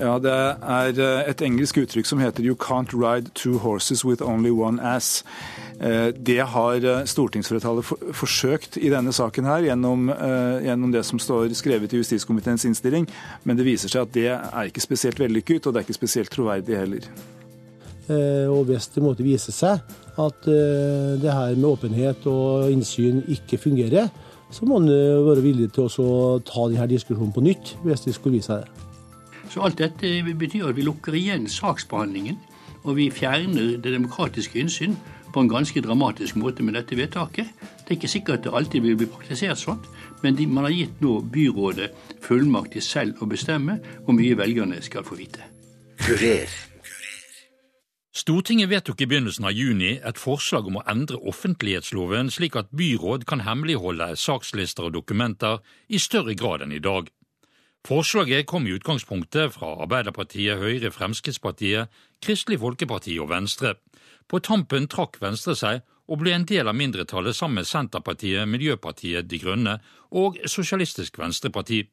Ja, Det er et engelsk uttrykk som heter 'you can't ride two horses with only one ass'. Det har stortingsflertallet forsøkt i denne saken her, gjennom, gjennom, det som står skrevet i justiskomiteens innstilling, men det viser seg at det er ikke spesielt vellykket, og det er ikke spesielt troverdig heller. Og hvis det måtte vise seg at det her med åpenhet og innsyn ikke fungerer, så må man være villig til å ta denne diskusjonen på nytt, hvis det skulle vise seg det. Så alt dette betyr at vi lukker igjen saksbehandlingen, og vi fjerner det demokratiske innsyn på en ganske dramatisk måte med dette vedtaket. Det er ikke sikkert at det alltid vil bli praktisert sånn, men de, man har gitt nå byrådet fullmakt til selv å bestemme hvor mye velgerne skal få vite. Kurer. Stortinget vedtok i begynnelsen av juni et forslag om å endre offentlighetsloven slik at byråd kan hemmeligholde sakslister og dokumenter i større grad enn i dag. Forslaget kom i utgangspunktet fra Arbeiderpartiet, Høyre, Fremskrittspartiet, Kristelig Folkeparti og Venstre. På tampen trakk Venstre seg og ble en del av mindretallet sammen med Senterpartiet, Miljøpartiet De Grønne og Sosialistisk Venstreparti.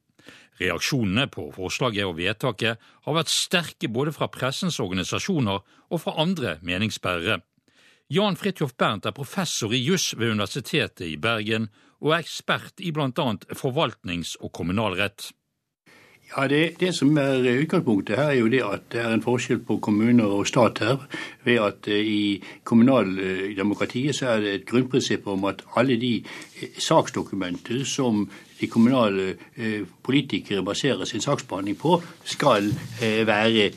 Reaksjonene på forslaget og vedtaket har vært sterke både fra pressens organisasjoner og fra andre meningsbærere. Jan Fridtjof Bernt er professor i juss ved Universitetet i Bergen og er ekspert i bl.a. forvaltnings- og kommunalrett. Ja, det, det, som er utgangspunktet her, er jo det at det er en forskjell på kommuner og stat her. Ved at eh, i kommunaldemokratiet så er det et grunnprinsipp om at alle de eh, saksdokumenter som de kommunale eh, politikere baserer sin saksbehandling på, skal være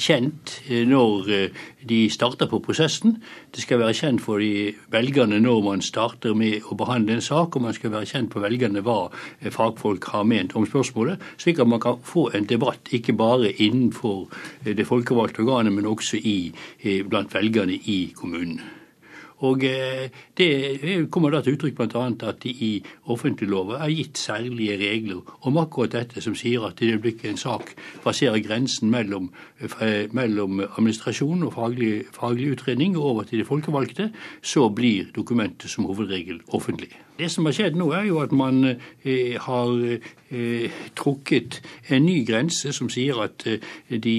kjent eh, når eh, de starter på prosessen. Det skal være kjent for de velgerne når man starter med å behandle en sak, og man skal være kjent for velgerne hva eh, fagfolk har ment om spørsmålet, slik at man kan få en debatt ikke bare innenfor det folkevalgte organet, men også i, blant velgerne i kommunen. Og eh, Det kommer da til uttrykk bl.a. at det i offentligloven er gitt særlige regler om akkurat dette, som sier at det øyeblikket en sak passerer grensen mellom, eh, mellom administrasjon og faglig, faglig, utredning og over til de folkevalgte, så blir dokumentet som hovedregel offentlig. Det som har skjedd nå, er jo at man eh, har trukket en ny grense som sier at de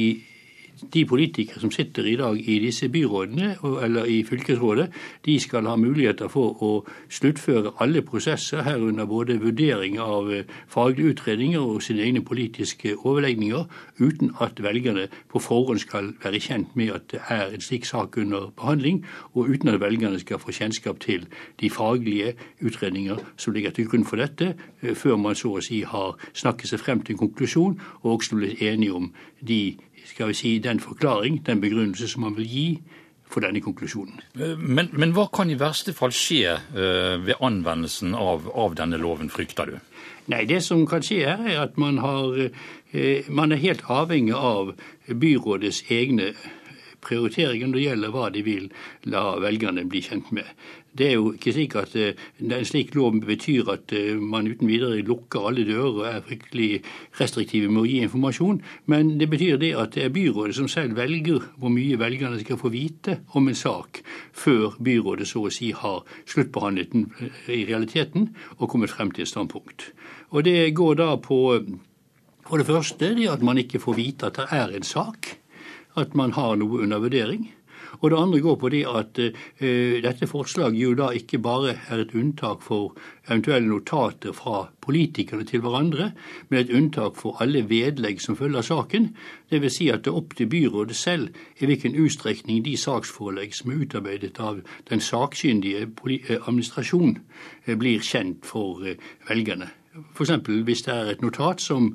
de politikere som sitter i dag i disse byrådene eller i fylkesrådet, de skal ha muligheter for å sluttføre alle prosesser, herunder både vurdering av eh, faglige utredninger og sine egne politiske overlegninger, uten at velgerne på forhånd skal være kjent med at det er en slik sak under behandling, og uten at velgerne skal få kjennskap til de faglige utredninger som ligger til grunn for dette, eh, før man så å si har snakket seg frem til en konklusjon og også blitt enige om de skal vi si, den forklaring, den begrunnelse som man vil gi for denne konklusjonen. Men, men hva kan i verste fall skje uh, ved anvendelsen av, av, denne loven, frykter du? Nei, Det som kan skje her, er at man, har, uh, man er helt avhengig av byrådets egne prioriteringer når det gjelder hva de vil la velgerne bli kjent med. Det er jo ikke slik at uh, En slik lov betyr at uh, man uten videre lukker alle dører og er fryktelig restriktive med å gi informasjon. Men det betyr det at det er byrådet som selv velger hvor mye velgerne skal få vite om en sak, før byrådet så å si har sluttbehandlet den uh, i realiteten og kommet frem til et standpunkt. Og Det går da på for det første det at man ikke får vite at det er en sak, at man har noe under vurdering. Og det andre går på det at uh, dette forslaget jo da ikke bare er et unntak for eventuelle notater fra politikerne til hverandre, men et unntak for alle vedlegg som følger saken. Dvs. Si at det er opp til byrådet selv i hvilken utstrekning de saksforelegg som er utarbeidet av den sakkyndige eh, administrasjon, uh, blir kjent for velgerne. F.eks. hvis det er et notat som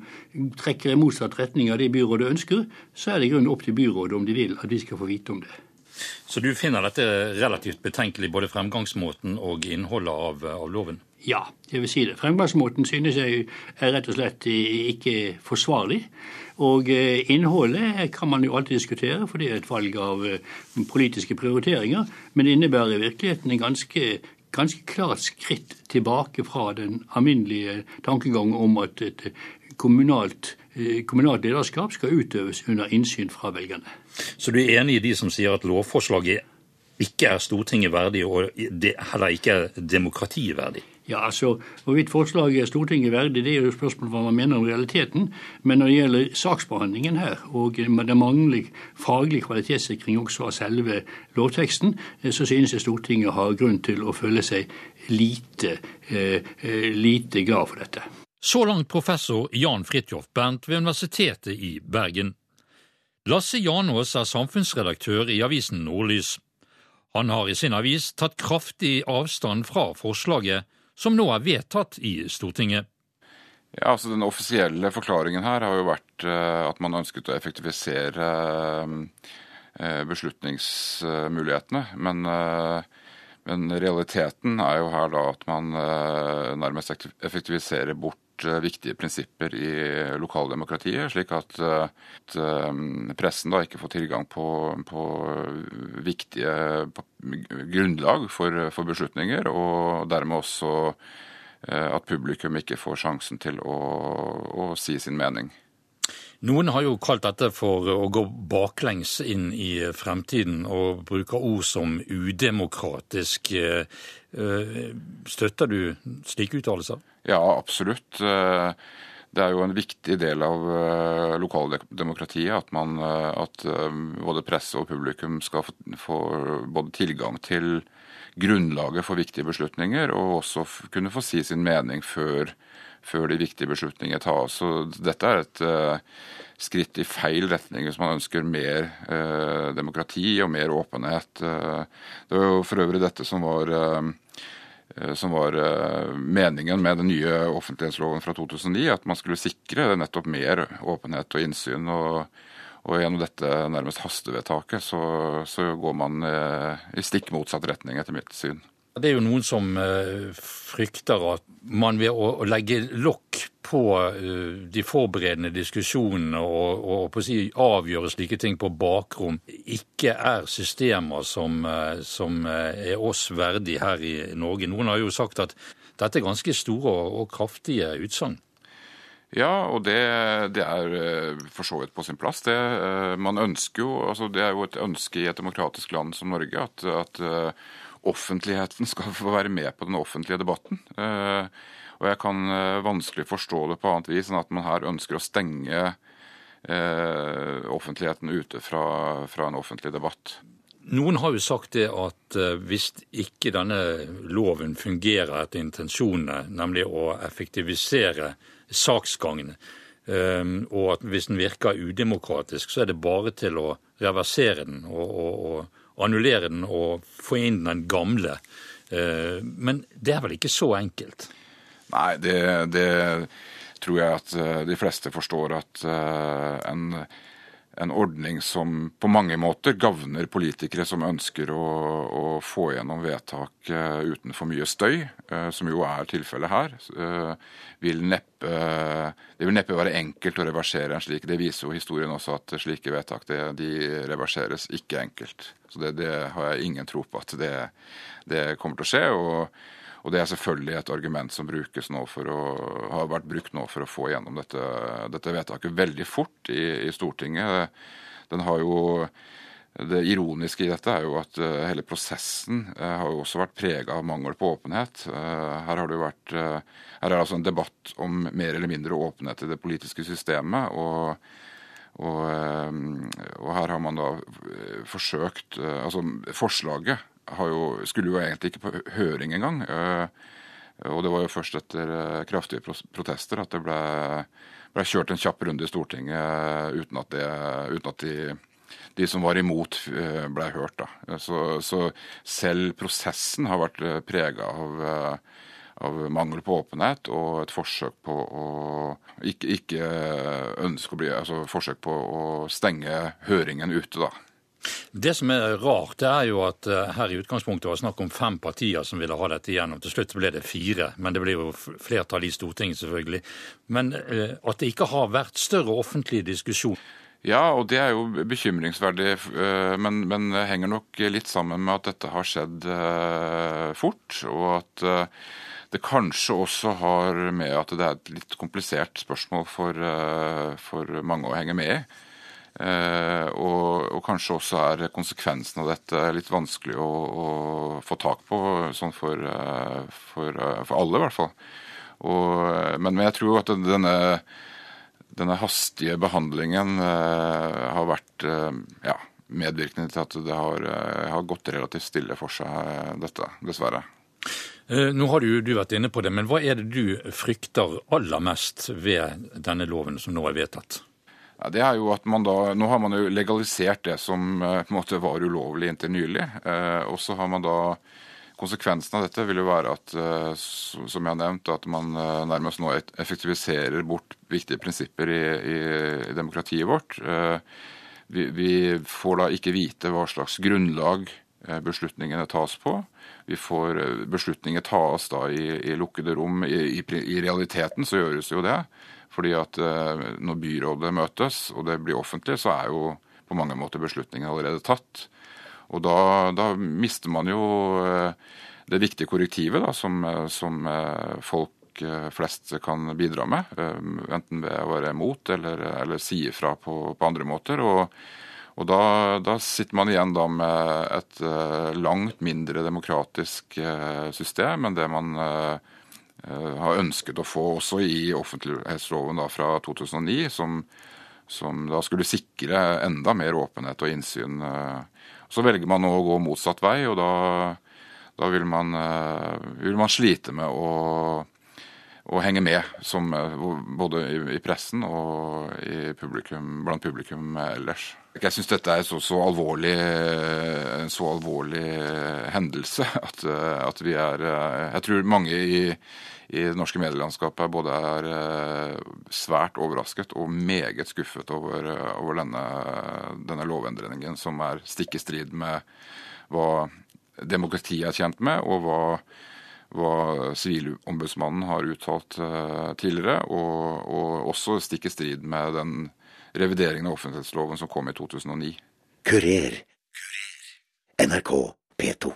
trekker i motsatt retning av det byrådet ønsker, så er det i grunnen opp til byrådet om de vil at de skal få vite om det. Så du finner dette relativt betenkelig, både fremgangsmåten og innholdet av, av loven? Ja, jeg vil si det. Fremgangsmåten synes jeg er rett og slett ikke forsvarlig. Og eh, innholdet kan man jo alltid diskutere, for det er et valg av eh, politiske prioriteringer. Men det innebærer i virkeligheten en ganske, ganske klart skritt tilbake fra den alminnelige tankegang om at et kommunalt, eh, kommunalt lederskap skal utøves under innsyn fra velgerne. Så du er enig i de som sier at lovforslaget ikke er Stortinget verdig, og det heller ikke er demokratiet verdig? Ja, altså, Hvorvidt forslaget er Stortinget verdig, det er jo spørsmålet hva man mener om realiteten. Men når det gjelder saksbehandlingen her, og det mangler faglig kvalitetssikring også av selve lovteksten, eh, så synes jeg Stortinget har grunn til å føle seg lite, eh, eh lite glad for dette. Så langt professor Jan Fridtjof Bernt ved Universitetet i Bergen. Lasse Janås er samfunnsredaktør i avisen Nordlys. Han har i sin avis tatt kraftig avstand fra forslaget, som nå er vedtatt i Stortinget. Ja, altså Den offisielle forklaringen her har jo vært eh, at man ønsket å effektivisere eh, beslutningsmulighetene. Men, eh, men realiteten er jo her da at man nærmest effektiviserer bort Eh, viktige prinsipper i lokaldemokratiet, slik eh, at eh, pressen da ikke får tilgang på, på viktige grunnlag for, for, beslutninger, og dermed også at publikum ikke får sjansen til å, å si sin mening. Noen har jo kalt dette for å gå baklengs inn i fremtiden, og bruker ord som udemokratisk. Støtter du slike uttalelser? Ja, absolutt. Eh, det er jo en viktig del av eh, lokaldemokratiet at, man, eh, at både presse og publikum skal få både tilgang til grunnlaget for viktige beslutninger, og også kunne få si sin mening før, før de viktige beslutningene tas. Så dette er et skritt i feil retning hvis man ønsker mer demokrati og mer åpenhet. det var jo for øvrig dette som var Eh, som var eh, meningen med den nye offentlighetsloven fra 2009, at man skulle sikre nettopp mer åpenhet og innsyn. og, og gjennom dette nærmest hastevedtaket så, så går man eh, i stikk motsatt retning, etter mitt syn. Det er jo noen som uh, frykter at man ved å, å legge lokk på uh, de forberedende diskusjonene og, og, og si, avgjøre slike ting på bakrom, ikke er systemer som, uh, som er oss verdig her i Norge. Noen har jo sagt at dette er ganske store og kraftige utsagn. Ja, og det, det, er for så vidt på sin plass. Det, man ønsker jo, altså det er jo et ønske i et demokratisk land som Norge at, at offentligheten skal få være med på den offentlige debatten. Eh, og jeg kan eh, vanskelig forstå det på annet vis enn at man her ønsker å stenge eh, offentligheten ute fra, fra en offentlig debatt. Noen har jo sagt det at hvis ikke denne loven fungerer etter intensjonene, nemlig å effektivisere saksgangene, og at hvis den virker udemokratisk, så er det bare til å reversere den og, og, og annullere den og få inn den gamle. Eh, men det er vel ikke så enkelt? Nei, det, det tror jeg at eh, de fleste forstår at eh, en, en ordning som på mange måter gagner politikere som ønsker å, å, få gjennom vedtak uten for mye støy, som jo er tilfellet her, vil neppe, det vil neppe være enkelt å reversere en slik. Det viser jo historien også at slike vedtak det, de reverseres ikke enkelt. Så det, det, har jeg ingen tro på at det, det kommer til å skje. Og, og, det er selvfølgelig et argument som brukes nå for å, har vært brukt nå for å få gjennom dette, dette vedtaket veldig fort i, i Stortinget. Den har jo det ironiske i dette er jo at uh, hele prosessen uh, har jo også vært prega av mangel på åpenhet. Uh, her har det jo vært, her er det altså en debatt om mer eller mindre åpenhet i det politiske systemet. og og, eh, og, her har man da eh, forsøkt eh, Altså, forslaget jo, skulle jo egentlig ikke på høring engang. Og det var jo først etter kraftige protester at det ble, ble kjørt en kjapp runde i Stortinget uten at, det, uten at de, de, som var imot, ble hørt. Så, så selv prosessen har vært prega av av mangel på åpenhet og et forsøk på å ikke, ikke ønske å bli altså forsøk på å stenge høringen ute, da. Det som er rart, det er jo at eh, her i utgangspunktet var snakk om fem partier som ville ha dette igjennom. Til slutt ble det fire, men det ble jo flertall i Stortinget, selvfølgelig. Men eh, at det ikke har vært større offentlig diskusjon. Ja, og det er jo bekymringsverdig, eh, men, men henger nok litt sammen med at dette har skjedd fort. og at det kanskje også har med at det er et litt komplisert spørsmål for, for mange å henge med i. Eh, og, og, kanskje også er konsekvensen av dette litt vanskelig å, å få tak på, sånn for, eh, for, eh, for alle i hvert fall. Og, men, men, jeg tror at denne, denne hastige behandlingen eh, har vært eh, ja, medvirkende til at det har, har, gått relativt stille for seg, dette, dessverre. Nå har du, du vært inne på det, men hva er det du frykter aller mest ved denne loven som nå er vedtatt? Ja, det er jo at man da, Nå har man jo legalisert det som eh, på en måte var ulovlig inntil nylig. Eh, og så har man da Konsekvensen av dette vil jo være at eh, som jeg har nevnt, at man nærmest nå effektiviserer bort viktige prinsipper i, i, i demokratiet vårt. Vi, vi, får da ikke vite hva slags grunnlag beslutningene tas på. Vi får Beslutninger tas da i, i lukkede rom. I, I, realiteten så gjøres jo det. Fordi at eh, når byrådet møtes og det blir offentlig, så er jo på mange måter beslutningen allerede tatt. Og da, da mister man jo eh, det viktige korrektivet da, som, eh, som folk flest kan bidra med. Enten ved å være imot eller, eller si ifra på, på, andre måter. Og, og da, da, sitter man igjen da med et langt mindre demokratisk system enn det man Eh, har ønsket å få også i offentlighetsloven da, fra 2009, som, som, da skulle sikre enda mer åpenhet og innsyn. Eh. Så velger man nå å gå motsatt vei, og da, da vil, man, eh, vil, man, slite med å, å henge med, som, både i, i, pressen og publikum, blant publikum ellers. Jeg syns dette er så, så alvorlig, en så alvorlig hendelse at, at vi er Jeg tror mange i i det norske medielandskapet både er eh, svært overrasket og meget skuffet over, eh, over denne, denne, lovendringen, som er stikk i strid med hva demokratiet er kjent med, og hva, hva Sivilombudsmannen har uttalt uh, tidligere, og, og, også stikk i strid med den revideringen av offentlighetsloven som kom i 2009. Kurer. NRK P2.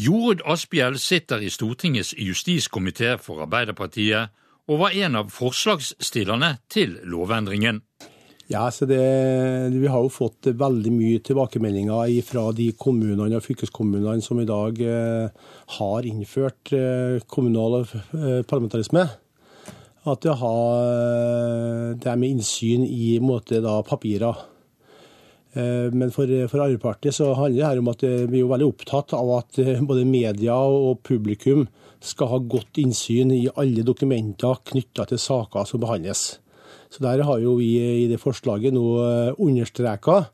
Jorodd Asphjell sitter i Stortingets justiskomité for Arbeiderpartiet, og var en av forslagsstillerne til lovendringen. Ja, så det, Vi har jo fått veldig mye tilbakemeldinger fra de kommunene og fylkeskommunene som i dag eh, har innført eh, kommunal eh, parlamentarisme. At det, har, det er med innsyn i måte, da, papirer. Men for, for Arbeiderpartiet så handler det her om at vi er veldig opptatt av at både media og publikum skal ha godt innsyn i alle dokumenter knytta til saker som behandles. Så Der har jo vi i det forslaget nå understreka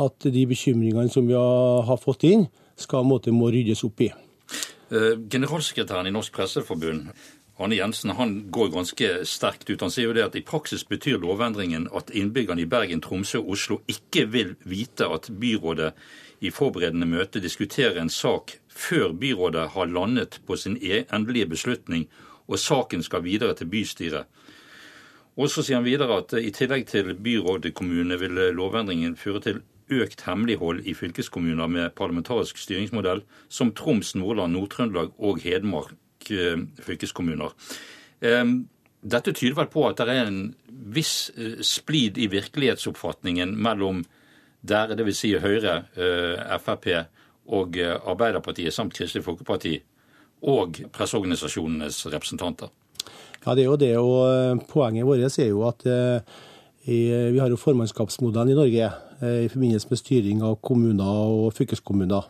at de bekymringene som vi har fått inn, skal måte må ryddes opp i. Generalsekretæren i Norsk Presseforbund Arne Jensen han går ganske sterkt ut. Han sier jo det at i praksis betyr lovendringen at innbyggerne i Bergen, Tromsø og Oslo ikke vil vite at byrådet i forberedende møte diskuterer en sak før byrådet har landet på sin endelige beslutning og saken skal videre til bystyret. Og så sier han videre at i tillegg til byrådekommune vil lovendringen føre til økt hemmelighold i fylkeskommuner med parlamentarisk styringsmodell, som Troms, Nordland, Nord-Trøndelag og Hedmark Eh, fylkeskommuner. Dette tyder vel på at det er en viss eh, splid i virkelighetsoppfatningen mellom dere, dvs. Si Høyre, eh, Frp og Arbeiderpartiet samt Kristelig Folkeparti, og presseorganisasjonenes representanter. Ja, det er jo det. og Poenget vårt er jo at vi har jo formannskapsmodellen i Norge i forbindelse med styring av kommuner og fylkeskommuner.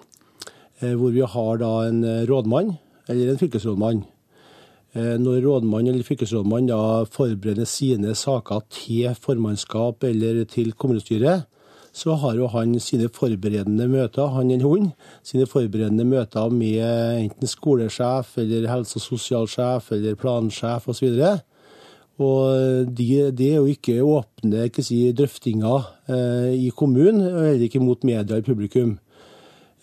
Hvor vi har da en rådmann eller en fylkesrådmann. Eh, når rådmann eller fylkesrådmann da forbereder sine saker til formannskap eller til kommunestyret, så har jo han sine forberedende møter, han eller hun, sine forberedende møter med enten skolesjef eller helse- og sosialsjef eller plansjef osv. Og det de er jo ikke åpne ikke si, drøftinger eh, i kommunen, og heller ikke mot media og publikum.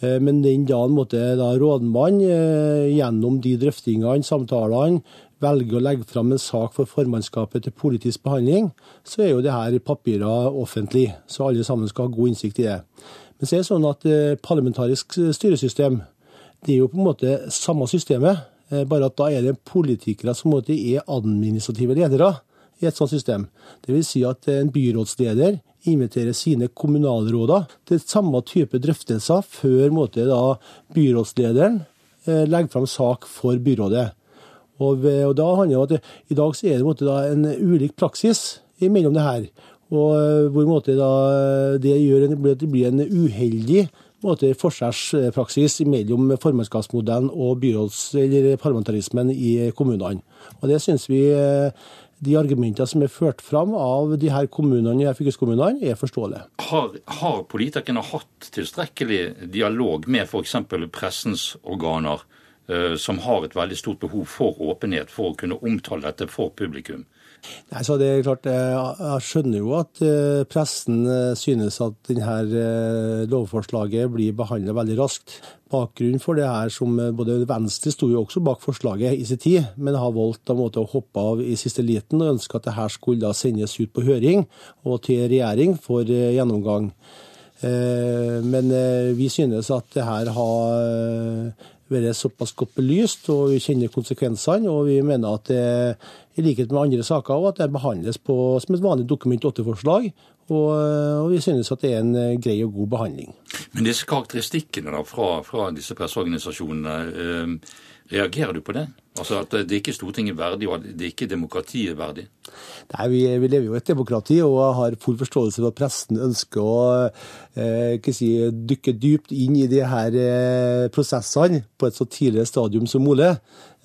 Eh, men den dagen måtte da rådmann eh, gjennom de drøftingene, samtalene, velge å legge fram en sak for formannskapet til politisk behandling, så er jo det her papirer offentlig. Så alle sammen skal ha god innsikt i det. Men så er det sånn at eh, parlamentarisk styresystem, det er jo på en måte samme systemet, bare at da er det politikere som er administrative ledere i et sånt system. Vil si at en byrådsleder inviterer sine kommunalråder til samme type drøftelser før måte, da, byrådslederen eh, legger fram sak for byrådet. Og, og da handler det om at I dag så er det da, en ulik praksis mellom det her. Og eh, hvor måte, da, det gjør en, det blir en uheldig måte, forskjellspraksis mellom formannskapsmodellen og byråds- eller parlamentarismen i kommunene. Og Det syns vi eh, de argumentene som er ført fram av de her kommunene, her fylkeskommunene, er forståelige. Har, har politikerne hatt tilstrekkelig dialog med f.eks. pressens organer, eh, som har et veldig stort behov for åpenhet, for å kunne omtale dette for publikum? Nei, så det er klart, Jeg skjønner jo at eh, pressen eh, synes at denne lovforslaget blir behandlet veldig raskt. Bakgrunnen for det her som både Venstre sto jo også bak forslaget i sin tid, men har valgt å hoppe av i siste liten og ønske at dette skulle sendes ut på høring og til regjering for gjennomgang. Men vi synes at det her har vært såpass godt belyst, og vi kjenner konsekvensene. Og vi mener at det, i likhet med andre saker, at det behandles på, som et vanlig Dokument 8-forslag. Og, og, vi synes at det er en grei og god behandling. Men disse karakteristikkene da, fra, fra disse presseorganisasjonene, eh, reagerer du på det? Altså At det er ikke Stortinget verdig, og det er ikke demokratiet verdig? Nei, vi, vi, lever jo i et demokrati, og har full forståelse for at pressen ønsker å eh, si, dykke dypt inn i de her eh, prosessene på et så tidlig stadium som mulig.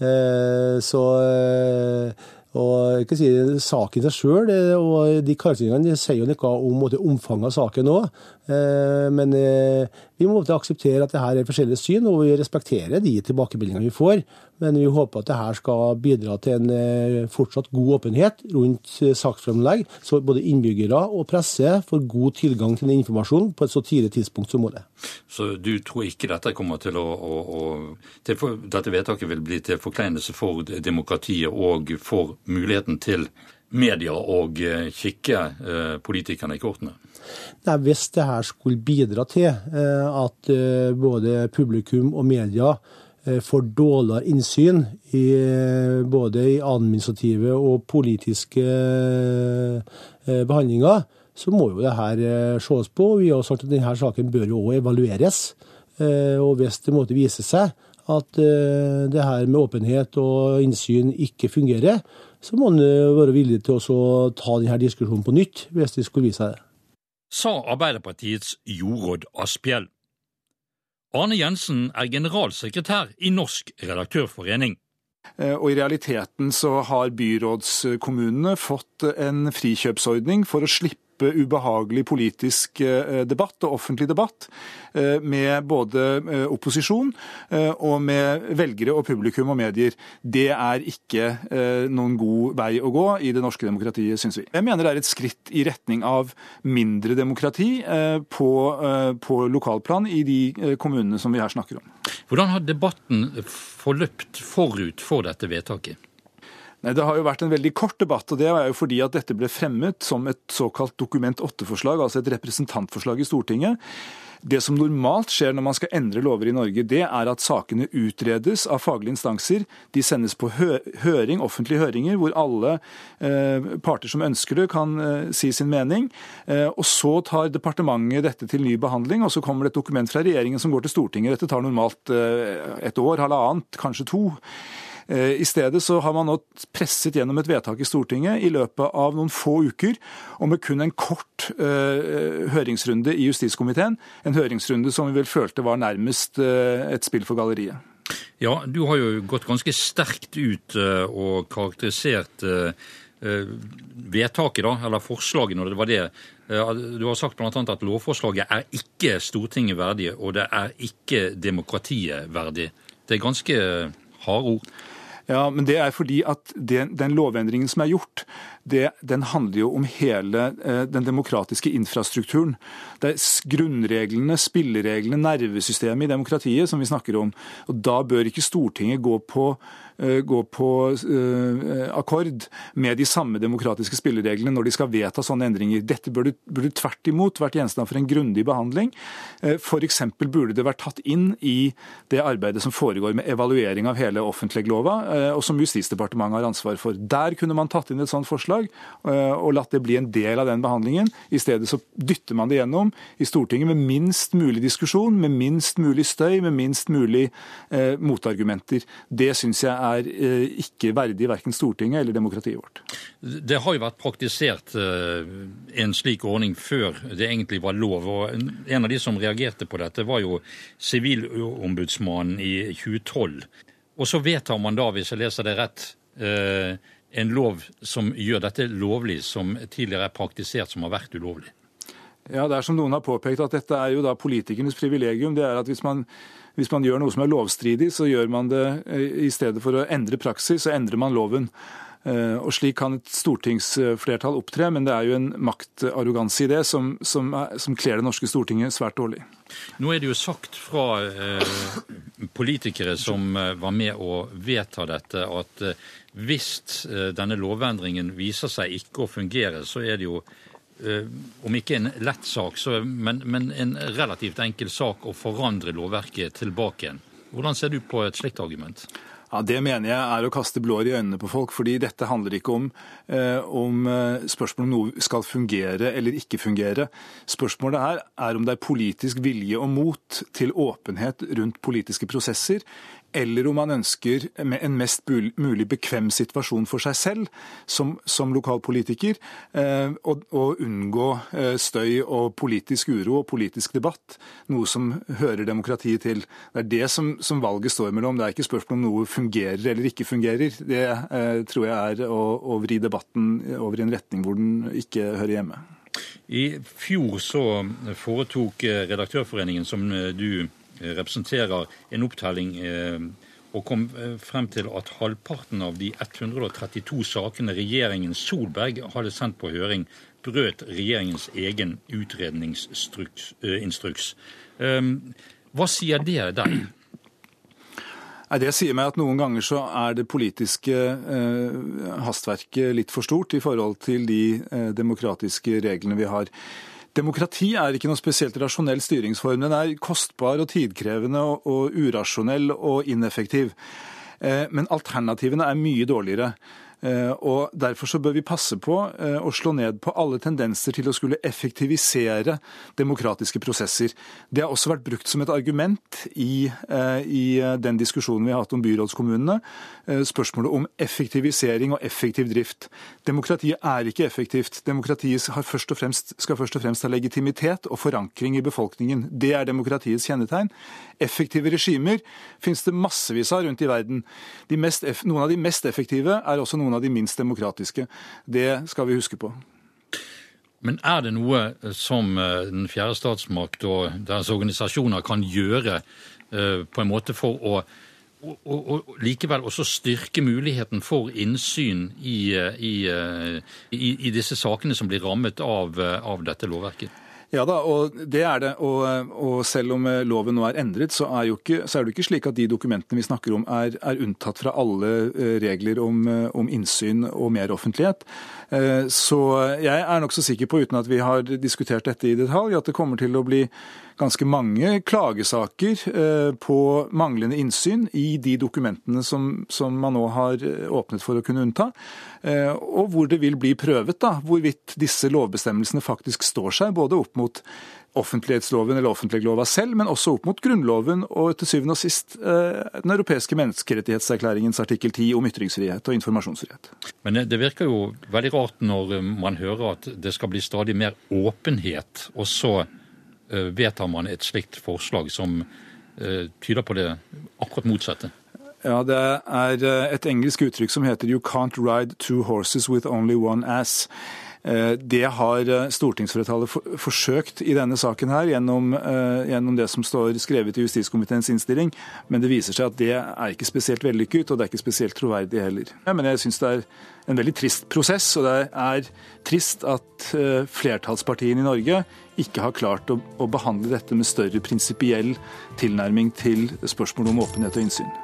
Eh, så eh, og si, Saken i seg sjøl og de karakteristikene sier jo noe om omfanget av saken òg. Eh, men eh, vi må akseptere at det her er forskjellige syn, og vi respekterer de tilbakemeldingene vi får. Men vi håper at det her skal bidra til en eh, fortsatt god åpenhet rundt saksfremlegg, så både innbyggere og presse får god tilgang til den informasjonen på et så tidlig tidspunkt som mulig. Så du tror ikke dette kommer til å, å, å til Dette vedtaket vil bli til forkleinelse for demokratiet og for muligheten til media å kikke politikerne i kortene? Nei, Hvis det her skulle bidra til eh, at eh, både publikum og media eh, får dårligere innsyn i både i administrative og politiske behandlinger, så må jo det her ses på. Vi har sagt at denne saken bør jo også evalueres. Og hvis det måtte vise seg at det her med åpenhet og innsyn ikke fungerer, så må en være villig til å ta denne diskusjonen på nytt, hvis det skulle vise seg det sa Arbeiderpartiets Jorodd Asphjell. Arne Jensen er generalsekretær i Norsk redaktørforening. Eh, og I realiteten så har byrådskommunene fått en frikjøpsordning for å slippe ubehagelig politisk eh, debatt og offentlig debatt eh, med både eh, opposisjon og med velgere og publikum og medier. Det er ikke noen god vei å gå i det norske demokratiet, syns vi. Jeg mener det er et skritt i retning av mindre demokrati på, på lokalplan i de kommunene som vi her snakker om. Hvordan har debatten forløpt forut for dette vedtaket? Nei, Det har jo vært en veldig kort debatt, og det er jo fordi at dette ble fremmet som et såkalt Dokument 8-forslag, altså et representantforslag i Stortinget. Det som normalt skjer når man skal endre lover i Norge, det er at sakene utredes av faglige instanser. De sendes på høring, offentlige høringer, hvor alle eh, parter som ønsker det, kan eh, si sin mening. Eh, og Så tar departementet dette til ny behandling, og så kommer det et dokument fra regjeringen som går til Stortinget. Dette tar normalt eh, et år, halvannet, kanskje to. Eh, I stedet så har man nå presset gjennom et vedtak i Stortinget i løpet av noen få uker, og med kun en kort uh, høringsrunde i justiskomiteen. En høringsrunde som vi vel følte var nærmest uh, et spill for galleriet. Ja, du har jo gått ganske sterkt ut og karakterisert vedtaket, da, eller forslaget, når det var det. Du har sagt bl.a. at lovforslaget er ikke Stortinget verdig, og det er ikke demokratiet verdig. Det er ganske harde ord. Ja, men det er fordi at den, den lovendringen som er gjort, det, den handler jo om hele eh, den demokratiske infrastrukturen. Det er grunnreglene, spillereglene, nervesystemet i demokratiet som vi snakker om. Og Da bør ikke Stortinget gå på Eh, gå på uh, akkord med de samme demokratiske spillereglene når de skal vedta sånne endringer. Dette burde, burde tvert imot vært gjenstand for en grundig behandling. F.eks. burde det vært tatt inn i det arbeidet som foregår med evaluering av hele offentleglova, og som Justisdepartementet har ansvar for. Der kunne man tatt inn et sånt forslag forslag, og latt det bli en del av den behandlingen. I stedet så dytter man det gjennom i Stortinget med minst mulig diskusjon, med minst mulig støy, med minst mulig eh, motargumenter. Det syns jeg er eh, ikke verdig verken Stortinget eller demokratiet vårt. Det har jo vært praktisert eh, en slik ordning før det egentlig var lov. og En av de som reagerte på dette, var jo Sivilombudsmannen i 2012. Og så vedtar man da, hvis jeg leser det rett, eh, en lov som gjør dette lovlig, som tidligere er praktisert som har vært ulovlig. Ja, det er som noen har påpekt at Dette er jo da politikernes privilegium. det er at hvis man, hvis man gjør noe som er lovstridig, så gjør man det eh, i stedet for å endre praksis, så endrer man loven. Eh, og Slik kan et stortingsflertall opptre, men det er jo en maktarroganse i det som, som, som kler det norske Stortinget svært dårlig. Nå er det jo sagt fra eh, politikere som eh, var med å vedta dette, at hvis denne lovendringen viser seg ikke å fungere, så er det jo Eh, om ikke en lett sak, så, men, men, en relativt enkel sak å forandre lovverket tilbake igjen. Hvordan ser du på et slikt argument? Ja, Det mener jeg er å kaste blår i øynene på folk. fordi dette handler ikke om, eh, om eh, spørsmålet om noe skal fungere eller ikke fungere. Spørsmålet her er om det er politisk vilje og mot til åpenhet rundt politiske prosesser, eller om man ønsker en mest mulig bekvem situasjon for seg selv som, som lokalpolitiker, eh, og, og, unngå eh, støy og politisk uro og politisk debatt, noe som hører demokratiet til. Det er det som, som valget står mellom. Det er ikke spørsmål om noe fungerer eller ikke fungerer. Det eh, tror jeg er å, å vri debatten over i en retning hvor den ikke hører hjemme. I fjor så foretok Redaktørforeningen, som du Eh, representerer en opptelling eh, og kom eh, frem til at halvparten av de 132 sakene regjeringen Solberg hadde sendt på høring, brøt regjeringens egen utredningsinstruks. Hva sier det deg? Det sier meg at noen ganger så er det politiske hastverket litt for stort i forhold til de demokratiske reglene vi har. Demokrati er ikke noe spesielt rasjonell styringsform. Den er kostbar og tidkrevende og, urasjonell og ineffektiv. Eh, men alternativene er mye dårligere. Eh, og Derfor så bør vi passe på eh, å slå ned på alle tendenser til å skulle effektivisere demokratiske prosesser. Det har også vært brukt som et argument i, eh, i den diskusjonen vi har hatt om byrådskommunene. Spørsmålet om effektivisering og effektiv drift. Demokratiet er ikke effektivt. Demokratiet først fremst, skal først og fremst ha legitimitet og forankring i befolkningen. Det er demokratiets kjennetegn. Effektive regimer finnes det massevis av rundt i verden. Mest, noen av de mest effektive er også noen av de minst demokratiske. Det skal vi huske på. Men er det noe som eh, den fjerde statsmakt og deres organisasjoner kan gjøre eh, på en måte for å og, og, likevel også styrke muligheten for innsyn i, eh, i, i, i disse sakene som blir rammet av, av dette lovverket? Ja da, og det er det. Og, og, selv om eh, loven nå er endret, så er, ikke, så er, det ikke slik at de dokumentene vi snakker om er, er unntatt fra alle eh, regler om, eh, om innsyn og mer offentlighet. Så jeg er nokså sikker på, uten at vi har diskutert dette i detalj, at det kommer til å bli ganske mange klagesaker på manglende innsyn i de dokumentene som, som man nå har åpnet for å kunne unnta. Og hvor det vil bli prøvet da, hvorvidt disse lovbestemmelsene faktisk står seg, både opp mot offentlighetsloven eller offentleglova selv, men også opp mot Grunnloven og til syvende og sist eh, Den europeiske menneskerettighetserklæringens artikkel 10 om ytringsfrihet og informasjonsfrihet. Men det virker jo veldig rart når man hører at det skal bli stadig mer åpenhet, og så eh, vedtar man et slikt forslag som eh, tyder på det akkurat motsatte. Ja, Det er et engelsk uttrykk som heter 'you can't ride two horses with only one ass'. Eh, det har eh, stortingsflertallet forsøkt i denne saken her, gjennom, eh, gjennom, det som står skrevet i justiskomiteens innstilling, men det viser seg at det er ikke spesielt vellykket, og det er ikke spesielt troverdig heller. Men jeg syns det er en veldig trist prosess, og det er trist at flertallspartiene i Norge ikke har klart å, å behandle dette med større prinsipiell tilnærming til spørsmålet om åpenhet og innsyn.